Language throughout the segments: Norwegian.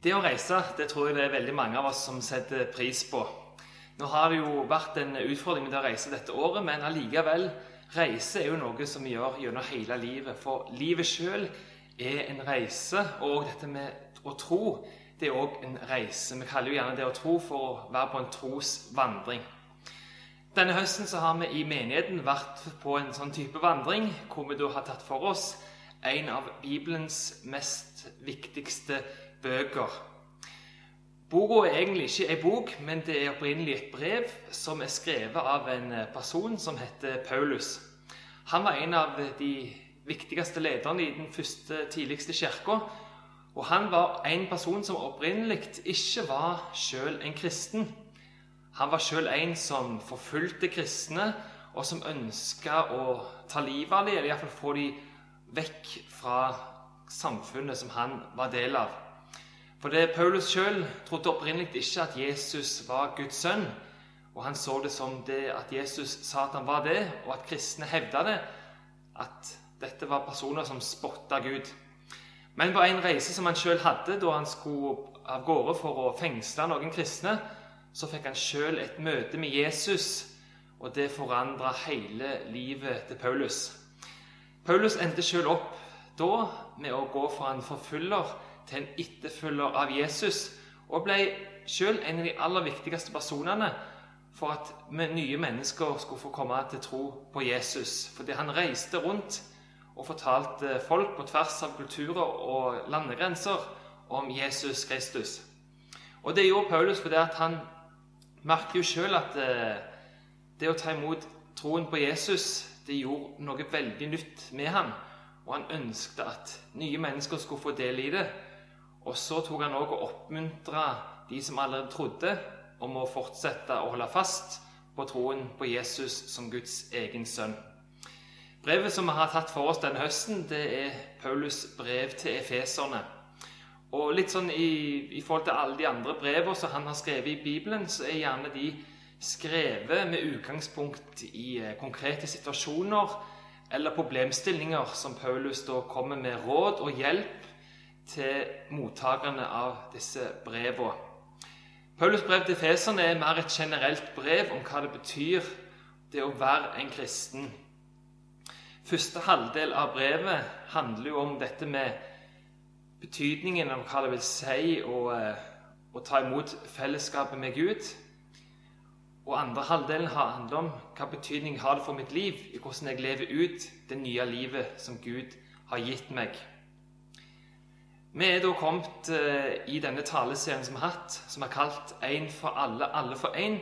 Det å reise det tror jeg det er veldig mange av oss som setter pris på. Nå har det jo vært en utfordring med å reise dette året, men allikevel Reise er jo noe som vi gjør gjennom hele livet. For livet sjøl er en reise, og dette med å tro det er òg en reise. Vi kaller jo gjerne det å tro for å være på en trosvandring. Denne høsten så har vi i menigheten vært på en sånn type vandring, hvor vi da har tatt for oss en av Bibelens mest viktigste bøker. Boka er egentlig ikke ei bok, men det er opprinnelig et brev som er skrevet av en person som heter Paulus. Han var en av de viktigste lederne i den første, tidligste kirka. Og han var en person som opprinnelig ikke var sjøl en kristen. Han var sjøl en som forfulgte kristne, og som ønska å ta livet av dem, eller iallfall få dem vekk fra samfunnet som han var del av. For det Paulus sjøl trodde opprinnelig ikke at Jesus var Guds sønn. Og han så det som det at Jesus sa at han var det, og at kristne hevda det. At dette var personer som spotta Gud. Men på en reise som han sjøl hadde da han skulle av gårde for å fengsle noen kristne, så fikk han sjøl et møte med Jesus, og det forandra hele livet til Paulus. Paulus endte sjøl opp da med å gå fra en forfølger til en etterfølger av Jesus, og ble sjøl en av de aller viktigste personene for at nye mennesker skulle få komme til tro på Jesus. Fordi han reiste rundt og fortalte folk på tvers av kulturer og landegrenser om Jesus Kristus. Og det gjorde Paulus fordi han merker jo sjøl at eh, det å ta imot troen på Jesus det gjorde noe veldig nytt med ham. Og han ønsket at nye mennesker skulle få del i det. Og så tok han òg og oppmuntra de som allerede trodde, om å fortsette å holde fast på troen på Jesus som Guds egen sønn. Brevet som vi har tatt for oss denne høsten, det er Paulus' brev til efeserne. Og litt sånn i, i, forhold til alle de andre brevene som han har skrevet i Bibelen, så er gjerne de skrevet med utgangspunkt i eh, konkrete situasjoner eller problemstillinger som Paulus da kommer med råd og hjelp til mottakerne av disse brevene. Paulus' brev til Feserne er mer et generelt brev om hva det betyr det å være en kristen. Første halvdel av brevet handler jo om dette med betydningen av hva det vil si å, eh, å ta imot fellesskapet med Gud. Og andre halvdelen handler om hva betydning har det for mitt liv, i hvordan jeg lever ut det nye livet som Gud har gitt meg. Vi er da kommet eh, i denne taleserien som vi har hatt, som er kalt 'Én for alle, alle for én',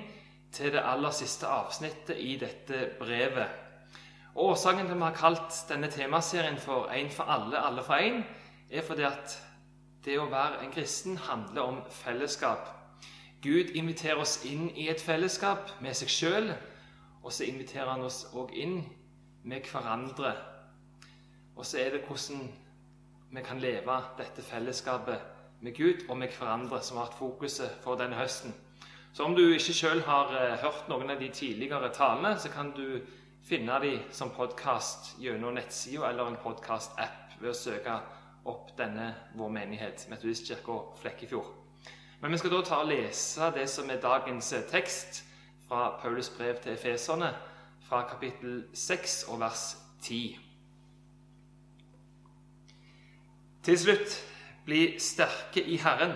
til det aller siste avsnittet i dette brevet. Årsaken til at vi har kalt denne temaserien for 'Én for alle, alle for én', er fordi at det å være en kristen handler om fellesskap. Gud inviterer oss inn i et fellesskap med seg sjøl, og så inviterer han oss òg inn med hverandre. Og så er det hvordan vi kan leve dette fellesskapet med Gud og med hverandre, som har vært fokuset for denne høsten. Så om du ikke sjøl har eh, hørt noen av de tidligere talene, så kan du finne de som podkast gjennom nettsida eller en podkast-app ved å søke opp denne vår menighet, Metodistkirka Flekkefjord. Men vi skal da ta og lese det som er dagens eh, tekst fra Paulus brev til efeserne, fra kapittel 6 og vers 10. Til slutt, bli sterke i Herren,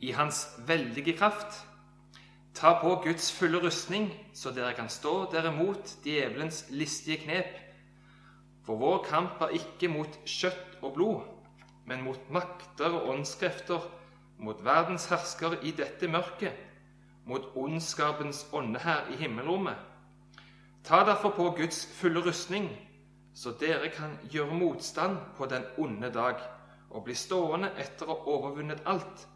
i Hans veldige kraft. Ta på Guds fulle rustning, så dere kan stå dere mot djevelens listige knep. For vår kamp er ikke mot kjøtt og blod, men mot makter og åndskrefter, mot verdens hersker i dette mørket, mot ondskapens ånde her i himmelrommet. Ta derfor på Guds fulle rustning, så dere kan gjøre motstand på den onde dag og bli stående etter å ha overvunnet alt.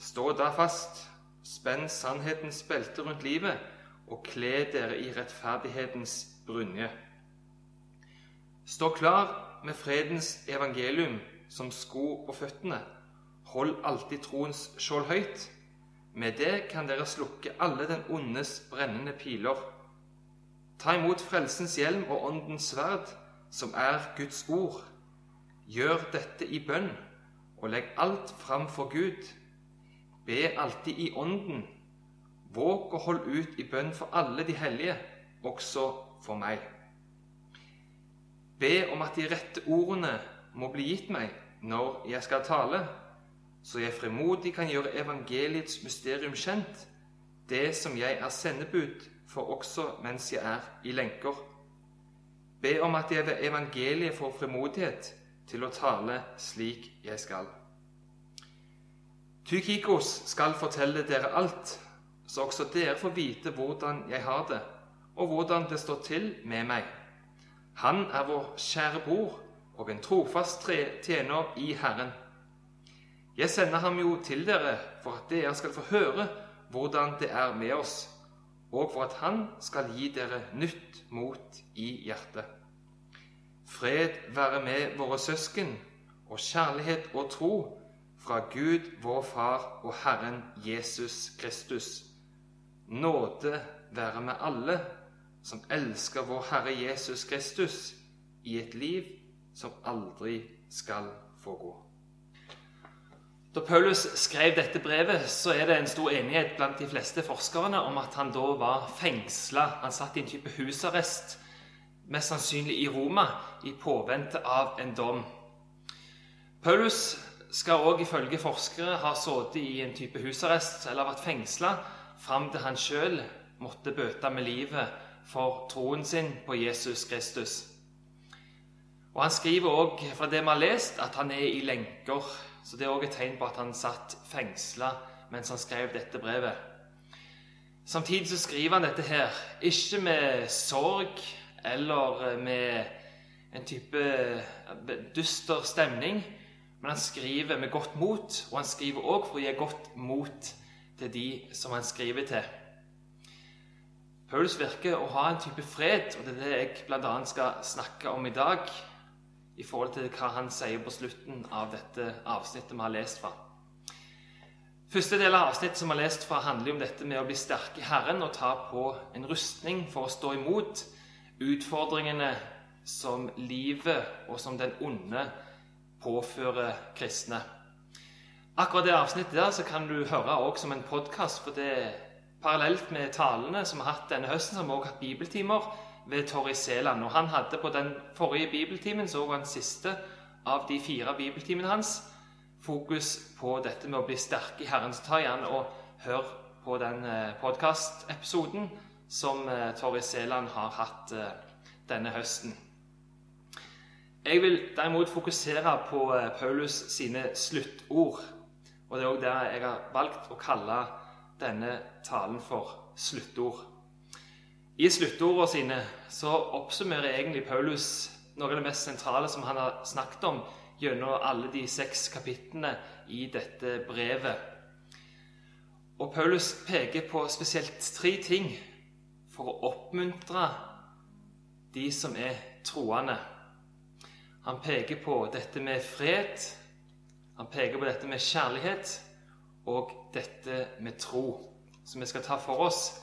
Stå da fast, spenn sannhetens belte rundt livet, og kle dere i rettferdighetens brynje. Stå klar med fredens evangelium som sko på føttene. Hold alltid troens skjold høyt. Med det kan dere slukke alle den ondes brennende piler. Ta imot frelsens hjelm og åndens sverd, som er Guds ord Gjør dette i bønn og legg alt fram for Gud. Be alltid i Ånden. Våg å holde ut i bønn for alle de hellige, også for meg. Be om at de rette ordene må bli gitt meg når jeg skal tale, så jeg fremodig kan gjøre evangeliets mysterium kjent, det som jeg er sendebud for også mens jeg er i lenker. Be om at jeg ved evangeliet får frimodighet til å tale slik jeg skal. Tykikos skal fortelle dere alt, så også dere får vite hvordan jeg har det, og hvordan det står til med meg. Han er vår kjære bror og en trofast tjener i Herren. Jeg sender ham jo til dere for at dere skal få høre hvordan det er med oss, og for at han skal gi dere nytt mot i hjertet. Fred være med våre søsken, og kjærlighet og tro fra Gud vår Far og Herren Jesus Kristus. Nåde være med alle som elsker vår Herre Jesus Kristus i et liv som aldri skal få gå. Da Paulus skrev dette brevet, så er det en stor enighet blant de fleste forskerne om at han da var fengsla. Han satt i en type husarrest, mest sannsynlig i Roma, i påvente av en dom. Paulus skal òg ifølge forskere ha sittet i en type husarrest eller vært fengsla fram til han sjøl måtte bøte med livet for troen sin på Jesus Kristus. Og Han skriver òg, fra det vi har lest, at han er i lenker. Så det er òg et tegn på at han satt fengsla mens han skrev dette brevet. Samtidig så skriver han dette her ikke med sorg eller med en type dyster stemning, men han skriver med godt mot, og han skriver òg for å gi godt mot til de som han skriver til. Paulus virker å ha en type fred, og det er det jeg bl.a. skal snakke om i dag i forhold til hva han sier på slutten av dette avsnittet vi har lest fra. Første del av avsnittet som vi har lest fra, handler om dette med å bli sterk i Herren og ta på en rustning for å stå imot utfordringene som livet og som den onde påfører kristne. Akkurat det avsnittet der så kan du høre også som en podkast, for det parallelt med talene som vi har hatt denne høsten, så har også hatt bibeltimer ved Torry Seland. Og han hadde på den forrige bibeltimen, så var den siste av de fire bibeltimene hans, fokus på dette med å bli sterk i Herren. Så ta gjerne og hør på den eh, podkastepisoden som eh, Torry Seland har hatt eh, denne høsten. Jeg vil derimot fokusere på Paulus sine sluttord. Og det er òg det jeg har valgt å kalle denne talen for sluttord. I sluttordene sine så oppsummerer egentlig Paulus noe av det mest sentrale som han har snakket om gjennom alle de seks kapitlene i dette brevet. Og Paulus peker på spesielt tre ting for å oppmuntre de som er troende. Han peker på dette med fred, han peker på dette med kjærlighet og dette med tro, Så vi skal ta for oss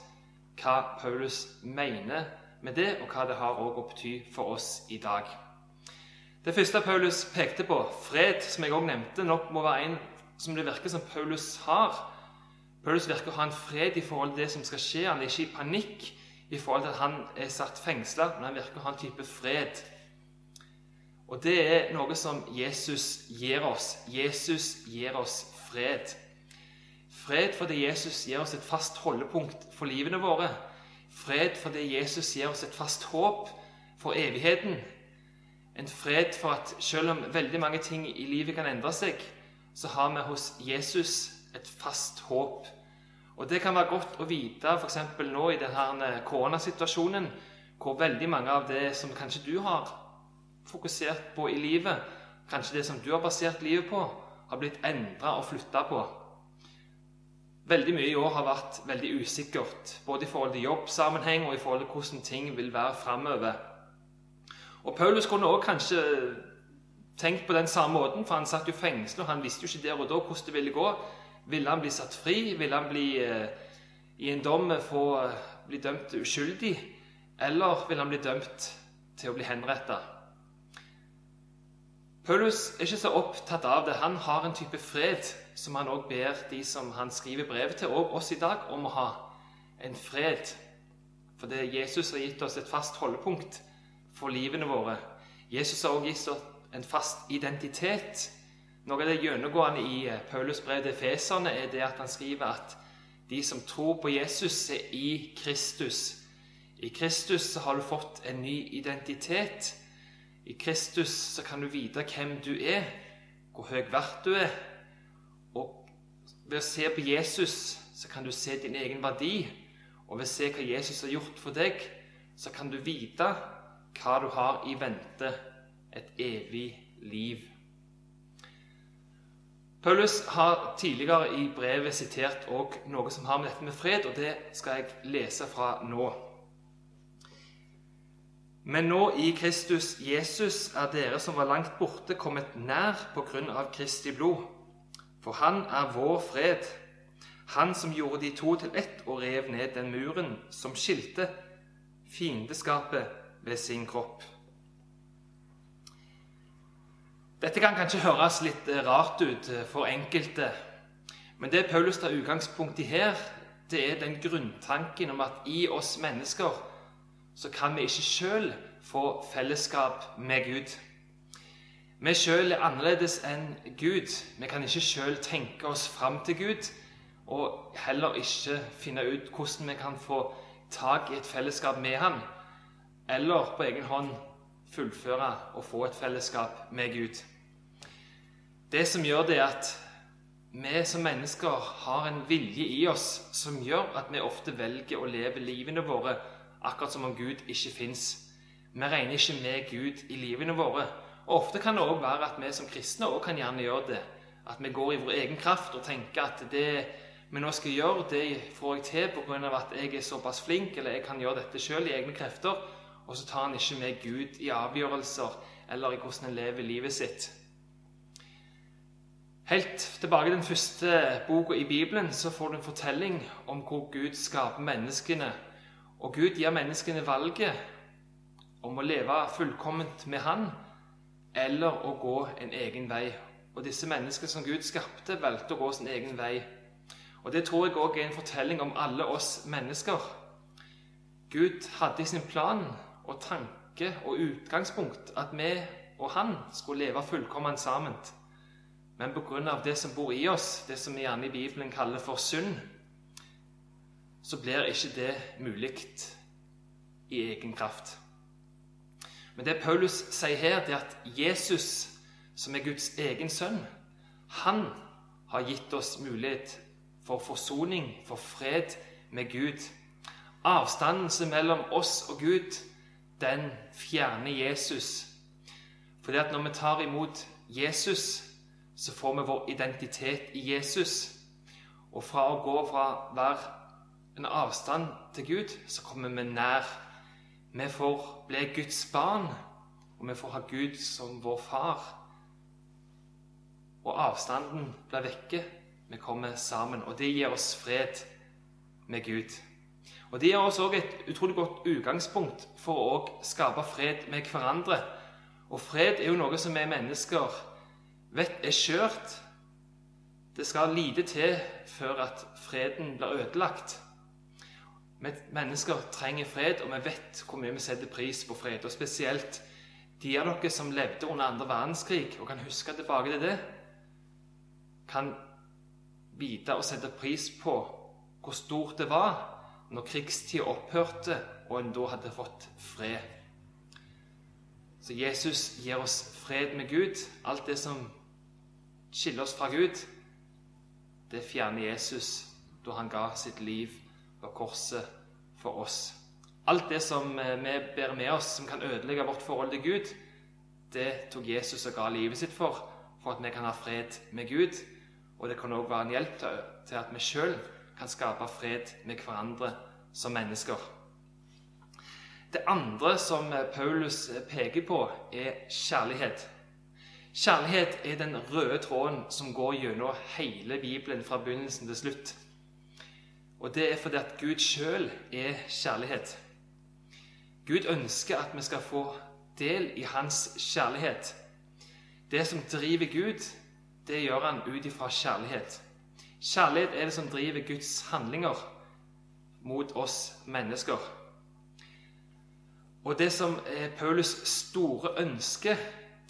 hva Paulus mener med det, og hva det har å bety for oss i dag. Det første Paulus pekte på, fred, som jeg òg nevnte, nok må være en som det virker som Paulus har. Paulus virker å ha en fred i forhold til det som skal skje. Han er ikke i panikk i forhold til at han er satt fengsla, men han virker å ha en type fred. Og det er noe som Jesus gir oss. Jesus gir oss fred. Fred fordi Jesus gir oss et fast holdepunkt for livene våre. Fred fordi Jesus gir oss et fast håp for evigheten. En fred for at selv om veldig mange ting i livet kan endre seg, så har vi hos Jesus et fast håp. Og Det kan være godt å vite f.eks. nå i denne koronasituasjonen, hvor veldig mange av det som kanskje du har fokusert på i livet, kanskje det som du har basert livet på, har blitt endra og flytta på. Veldig mye i år har vært veldig usikkert, både i forhold til jobbsammenheng og i forhold til hvordan ting vil være framover. Og Paulus kunne også kanskje tenkt på den samme måten, for han satt jo fengsla, og han visste jo ikke der og da hvordan det ville gå. Ville han bli satt fri? Ville han bli eh, i en dom få eh, bli dømt uskyldig? Eller ville han bli dømt til å bli henrettet? Paulus er ikke så opptatt av det. Han har en type fred som han også ber de som han skriver brev til, og oss i dag, om å ha. En fred. For det Jesus har gitt oss et fast holdepunkt for livene våre. Jesus har også gitt oss en fast identitet. Noe av det gjennomgående i eh, Paulus brev til Feserne er det at han skriver at de som tror på Jesus, er i Kristus. I Kristus så har du fått en ny identitet. I Kristus så kan du vite hvem du er, hvor høy verdt du er. Og ved å se på Jesus så kan du se din egen verdi. Og ved å se hva Jesus har gjort for deg, så kan du vite hva du har i vente et evig liv. Paulus har tidligere i brevet sitert noe som har med dette med fred, og det skal jeg lese fra nå. Men nå i Kristus Jesus er dere som var langt borte, kommet nær på grunn av Kristi blod. For han er vår fred, han som gjorde de to til ett og rev ned den muren som skilte fiendeskapet ved sin kropp. Dette kan kanskje høres litt eh, rart ut eh, for enkelte, men det Paulus tar utgangspunkt i her, det er den grunntanken om at i oss mennesker så kan vi ikke sjøl få fellesskap med Gud. Vi sjøl er annerledes enn Gud. Vi kan ikke sjøl tenke oss fram til Gud, og heller ikke finne ut hvordan vi kan få tak i et fellesskap med Han, eller på egen hånd fullføre og få et fellesskap med Gud. Det som gjør det, er at vi som mennesker har en vilje i oss som gjør at vi ofte velger å leve livene våre akkurat som om Gud ikke fins. Vi regner ikke med Gud i livene våre. Og Ofte kan det òg være at vi som kristne også kan gjerne gjøre det. At vi går i vår egen kraft og tenker at det vi nå skal gjøre, det får jeg til pga. at jeg er såpass flink, eller jeg kan gjøre dette sjøl i egne krefter. Og så tar han ikke med Gud i avgjørelser eller i hvordan en lever livet sitt. Helt tilbake til den første boka i Bibelen så får du en fortelling om hvor Gud skaper menneskene og Gud gir menneskene valget om å leve fullkomment med Han eller å gå en egen vei. Og disse menneskene som Gud skapte, valgte å gå sin egen vei. Og Det tror jeg òg er en fortelling om alle oss mennesker. Gud hadde i sin plan og tanke og utgangspunkt at vi og han skulle leve fullkomment sammen. Men pga. det som bor i oss, det som vi gjerne i Bibelen kaller for synd, så blir ikke det mulig i egen kraft. Men det Paulus sier her, det er at Jesus, som er Guds egen sønn, han har gitt oss mulighet for forsoning, for fred med Gud. Avstanden mellom oss og Gud, den fjerner Jesus. Fordi at når vi tar imot Jesus, så får vi vår identitet i Jesus. Og fra å gå fra hver en avstand til Gud, så kommer vi nær. Vi får bli Guds barn, og vi får ha Gud som vår far. Og avstanden blir vekke. Vi kommer sammen, og det gir oss fred med Gud. Og Det gir oss også et utrolig godt utgangspunkt for å skape fred med hverandre. Og fred er jo noe som vi mennesker vet er skjørt. Det skal lite til før at freden blir ødelagt. Mennesker trenger fred, og vi vet hvor mye vi setter pris på fred. Og spesielt de av dere som levde under andre verdenskrig og kan huske tilbake til det, kan vite og sette pris på hvor stort det var når krigstida opphørte og en da hadde fått fred. Så Jesus gir oss fred med Gud. Alt det som skiller oss fra Gud, det fjerner Jesus da han ga sitt liv på korset for oss. Alt det som eh, vi bærer med oss som kan ødelegge vårt forhold til Gud, det tok Jesus og ga livet sitt for, for at vi kan ha fred med Gud. Og det kan òg være en hjelp til at vi sjøl kan skape fred med hverandre som mennesker. Det andre som eh, Paulus eh, peker på, er kjærlighet. Kjærlighet er den røde tråden som går gjennom hele Bibelen fra begynnelsen til slutt. Og det er fordi at Gud sjøl er kjærlighet. Gud ønsker at vi skal få del i hans kjærlighet. Det som driver Gud, det gjør han ut ifra kjærlighet. Kjærlighet er det som driver Guds handlinger mot oss mennesker. Og det som er Paulus store ønske,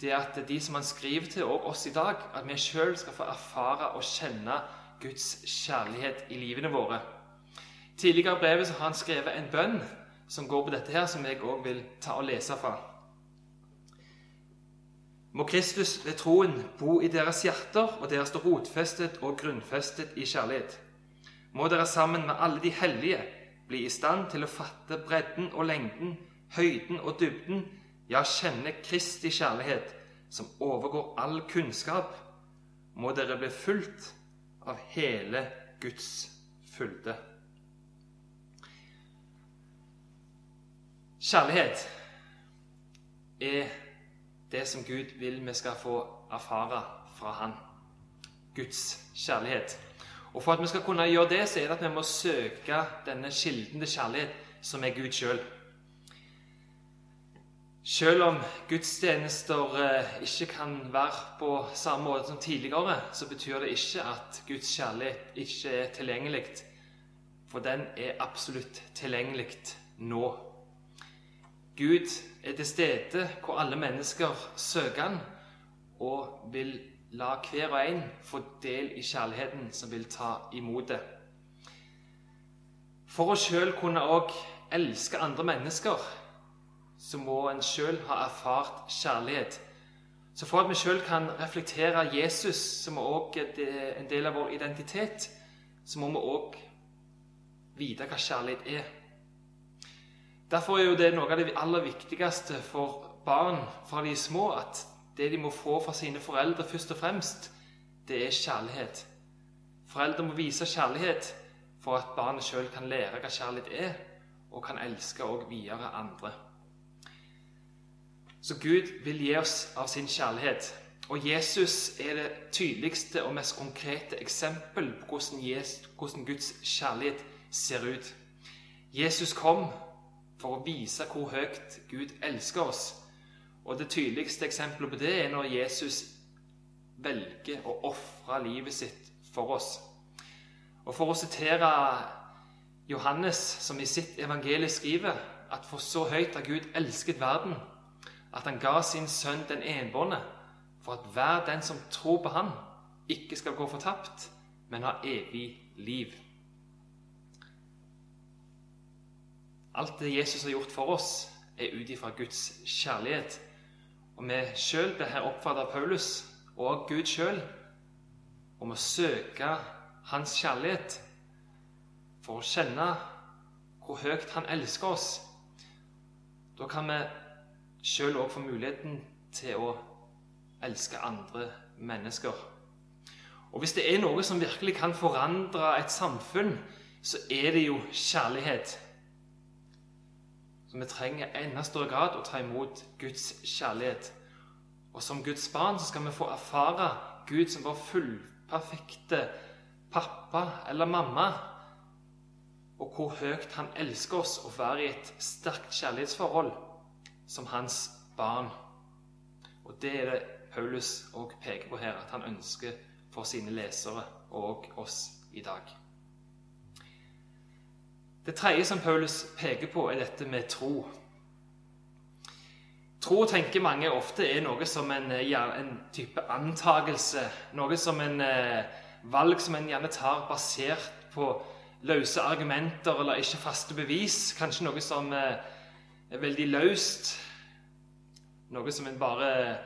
det er at de som han skriver til, og oss i dag, at vi sjøl skal få erfare og kjenne Guds kjærlighet i livene våre. Tidligere i brevet har han skrevet en bønn som går på dette her, som jeg òg vil ta og lese fra. Må Kristus ved troen bo i deres hjerter, og dere stå rotfestet og grunnfestet i kjærlighet. Må dere sammen med alle de hellige bli i stand til å fatte bredden og lengden, høyden og dybden, ja, kjenne Kristi kjærlighet, som overgår all kunnskap. Må dere bli fulgt av hele Guds fylde. Kjærlighet er det som Gud vil vi skal få erfare fra Han. Guds kjærlighet. Og For at vi skal kunne gjøre det, så er det at vi må søke denne kilden til kjærlighet, som er Gud sjøl. Selv om gudstjenester eh, ikke kan være på samme måte som tidligere, så betyr det ikke at Guds kjærlighet ikke er tilgjengelig. For den er absolutt tilgjengelig nå. Gud er til stede hvor alle mennesker søker han, og vil la hver og en få del i kjærligheten som vil ta imot det. For å sjøl kunne òg elske andre mennesker, så må en sjøl ha erfart kjærlighet. Så for at vi sjøl kan reflektere Jesus, som òg er en del av vår identitet, så må vi òg vite hva kjærlighet er. Derfor er jo det noe av det aller viktigste for barn fra de små, at det de må få fra sine foreldre først og fremst, det er kjærlighet. Foreldre må vise kjærlighet for at barnet sjøl kan lære hva kjærlighet er, og kan elske og videre andre. Så Gud vil gi oss av sin kjærlighet. Og Jesus er det tydeligste og mest konkrete eksempel på hvordan, Jesus, hvordan Guds kjærlighet ser ut. Jesus kom for å vise hvor høyt Gud elsker oss og det tydeligste eksempelet på det er når Jesus velger å ofre livet sitt for oss. Og For å sitere Johannes, som i sitt evangelie skriver at for så høyt har Gud elsket verden, at han ga sin sønn den enbårne, for at hver den som tror på han, ikke skal gå fortapt, men ha evig liv. Alt det Jesus har gjort for oss, er ut ifra Guds kjærlighet. Og vi sjøl blir her oppfattet av Paulus og Gud sjøl om å søke hans kjærlighet for å kjenne hvor høyt han elsker oss. Da kan vi sjøl òg få muligheten til å elske andre mennesker. Og hvis det er noe som virkelig kan forandre et samfunn, så er det jo kjærlighet. Så vi trenger enda større grad å ta imot Guds kjærlighet. Og som Guds barn så skal vi få erfare Gud som vår fullperfekte pappa eller mamma, og hvor høyt han elsker oss å være i et sterkt kjærlighetsforhold som hans barn. Og det er det Paulus òg peker på her, at han ønsker for sine lesere og oss i dag. Det tredje som Paulus peker på, er dette med tro. Tro tenker mange ofte er noe som en, eh, en type antagelse. Noe som en eh, valg som en gjerne tar basert på løse argumenter eller ikke faste bevis. Kanskje noe som eh, er veldig løst. Noe som en bare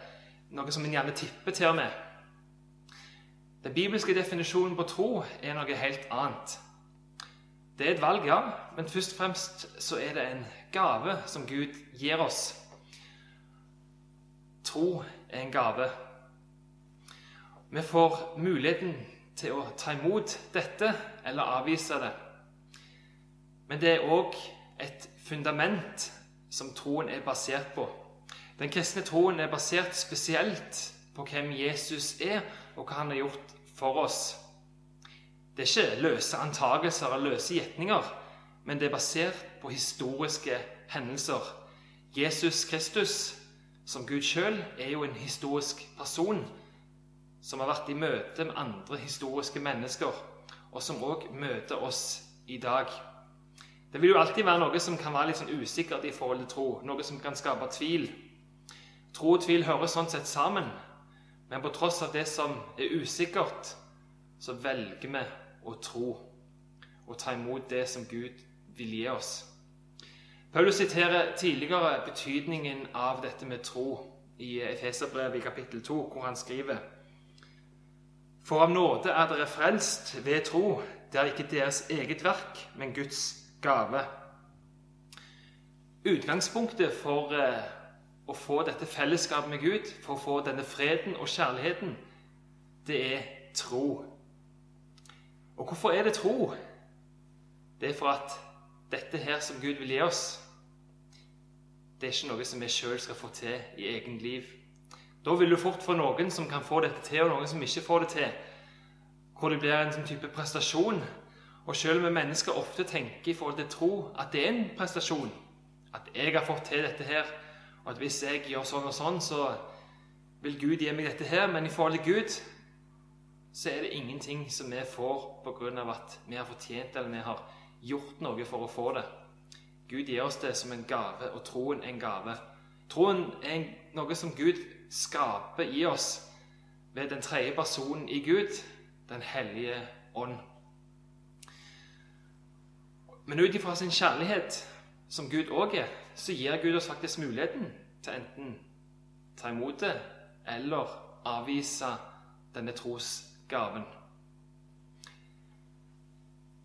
Noe som en gjerne tipper til og med. Den bibelske definisjonen på tro er noe helt annet. Det er et valg, ja, men først og fremst så er det en gave som Gud gir oss. Tro er en gave. Vi får muligheten til å ta imot dette eller avvise det. Men det er òg et fundament som troen er basert på. Den kristne troen er basert spesielt på hvem Jesus er, og hva han har gjort for oss. Det er ikke løse antagelser og løse gjetninger, men det er basert på historiske hendelser. Jesus Kristus, som Gud sjøl, er jo en historisk person som har vært i møte med andre historiske mennesker, og som òg møter oss i dag. Det vil jo alltid være noe som kan være litt sånn usikkert i forhold til tro, noe som kan skape tvil. Tro og tvil hører sånn sett sammen, men på tross av det som er usikkert, så velger vi å tro og ta imot det som Gud vil gi oss. Paulus siterer tidligere betydningen av dette med tro i Efeserbrevet i kapittel 2, hvor han skriver For av nåde er dere frelst ved tro. Det er ikke deres eget verk, men Guds gave. Utgangspunktet for eh, å få dette fellesskapet med Gud, for å få denne freden og kjærligheten, det er tro. Og hvorfor er det tro? Det er for at dette her som Gud vil gi oss, det er ikke noe som vi sjøl skal få til i egen liv. Da vil du fort få noen som kan få dette til, og noen som ikke får det til. Hvor det blir en sånn type prestasjon. Og selv om mennesker ofte tenker i forhold til tro at det er en prestasjon, at jeg har fått til dette her, og at hvis jeg gjør sånn og sånn, så vil Gud gi meg dette her. Men i forhold til Gud så er det ingenting som vi får pga. at vi har fortjent eller vi har gjort noe for å få det. Gud gir oss det som en gave, og troen er en gave. Troen er noe som Gud skaper i oss ved den tredje personen i Gud, Den hellige ånd. Men ut ifra sin kjærlighet, som Gud òg er, så gir Gud oss faktisk muligheten til enten ta imot det eller avvise denne trosgaven.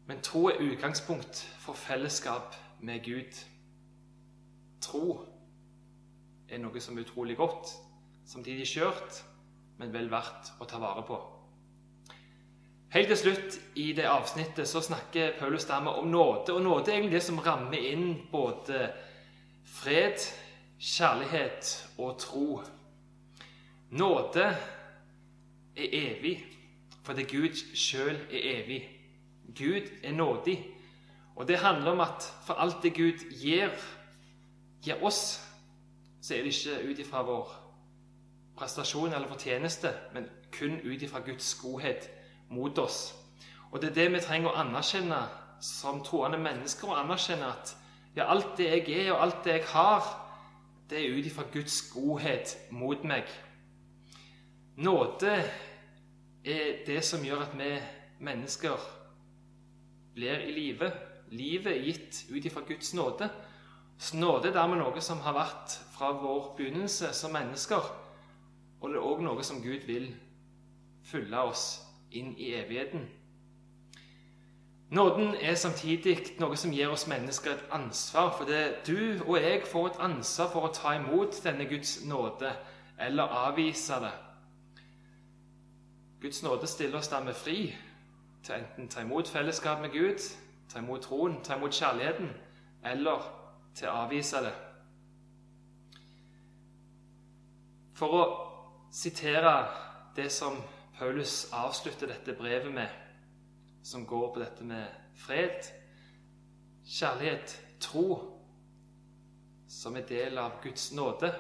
Men tro er utgangspunkt for fellesskap med Gud. Tro er noe som er utrolig godt, samtidig skjørt, men vel verdt å ta vare på. Helt til slutt i det avsnittet så snakker Paulus dermed om nåde. Og nåde er egentlig det som rammer inn både fred, kjærlighet og tro. Nåde er evig fordi Gud sjøl er evig. Gud er nådig. Og det handler om at for alt det Gud gir, gir oss, så er det ikke ut ifra vår prestasjon eller fortjeneste, men kun ut ifra Guds godhet mot oss. Og det er det vi trenger å anerkjenne som troende mennesker. Å anerkjenne at ja, alt det jeg er, og alt det jeg har, det er ut ifra Guds godhet mot meg. Nåde er det som gjør at vi mennesker blir i live. Livet er gitt ut ifra Guds nåde. Så nåde er dermed noe som har vært fra vår begynnelse som mennesker. Og det er òg noe som Gud vil fylle oss inn i evigheten. Nåden er samtidig noe som gir oss mennesker et ansvar. For det du og jeg får et ansvar for å ta imot denne Guds nåde eller avvise det. Guds nåde stiller oss dermed fri til enten ta imot fellesskap med Gud, ta imot troen, ta imot kjærligheten, eller til å avvise det. For å sitere det som Paulus avslutter dette brevet med, som går på dette med fred, kjærlighet, tro, som er del av Guds nåde,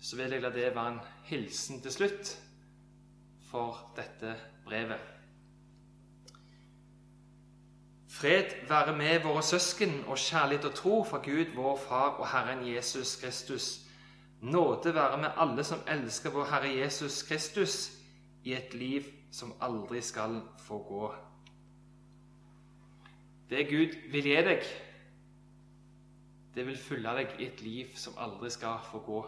så vil jeg la det være en hilsen til slutt for dette brevet. Fred være med våre søsken og kjærlighet og tro fra Gud, vår Far og Herren Jesus Kristus. Nåde være med alle som elsker vår Herre Jesus Kristus i et liv som aldri skal få gå. Det Gud vil gi deg, det vil fylle deg i et liv som aldri skal få gå.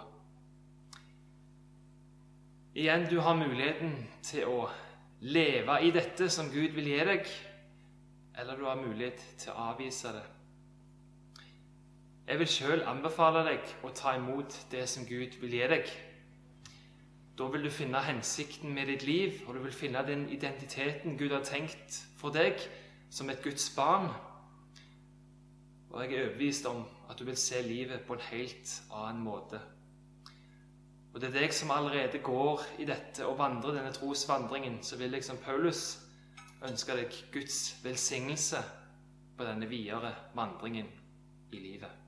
Igjen, du har muligheten til å leve i dette som Gud vil gi deg, eller du har mulighet til å avvise det. Jeg vil sjøl anbefale deg å ta imot det som Gud vil gi deg. Da vil du finne hensikten med ditt liv, og du vil finne den identiteten Gud har tenkt for deg som et Guds barn. Og jeg er overbevist om at du vil se livet på en helt annen måte. Og det er deg som allerede går i dette og vandrer denne trosvandringen, så vil jeg som Paulus ønske deg Guds velsignelse på denne videre vandringen i livet.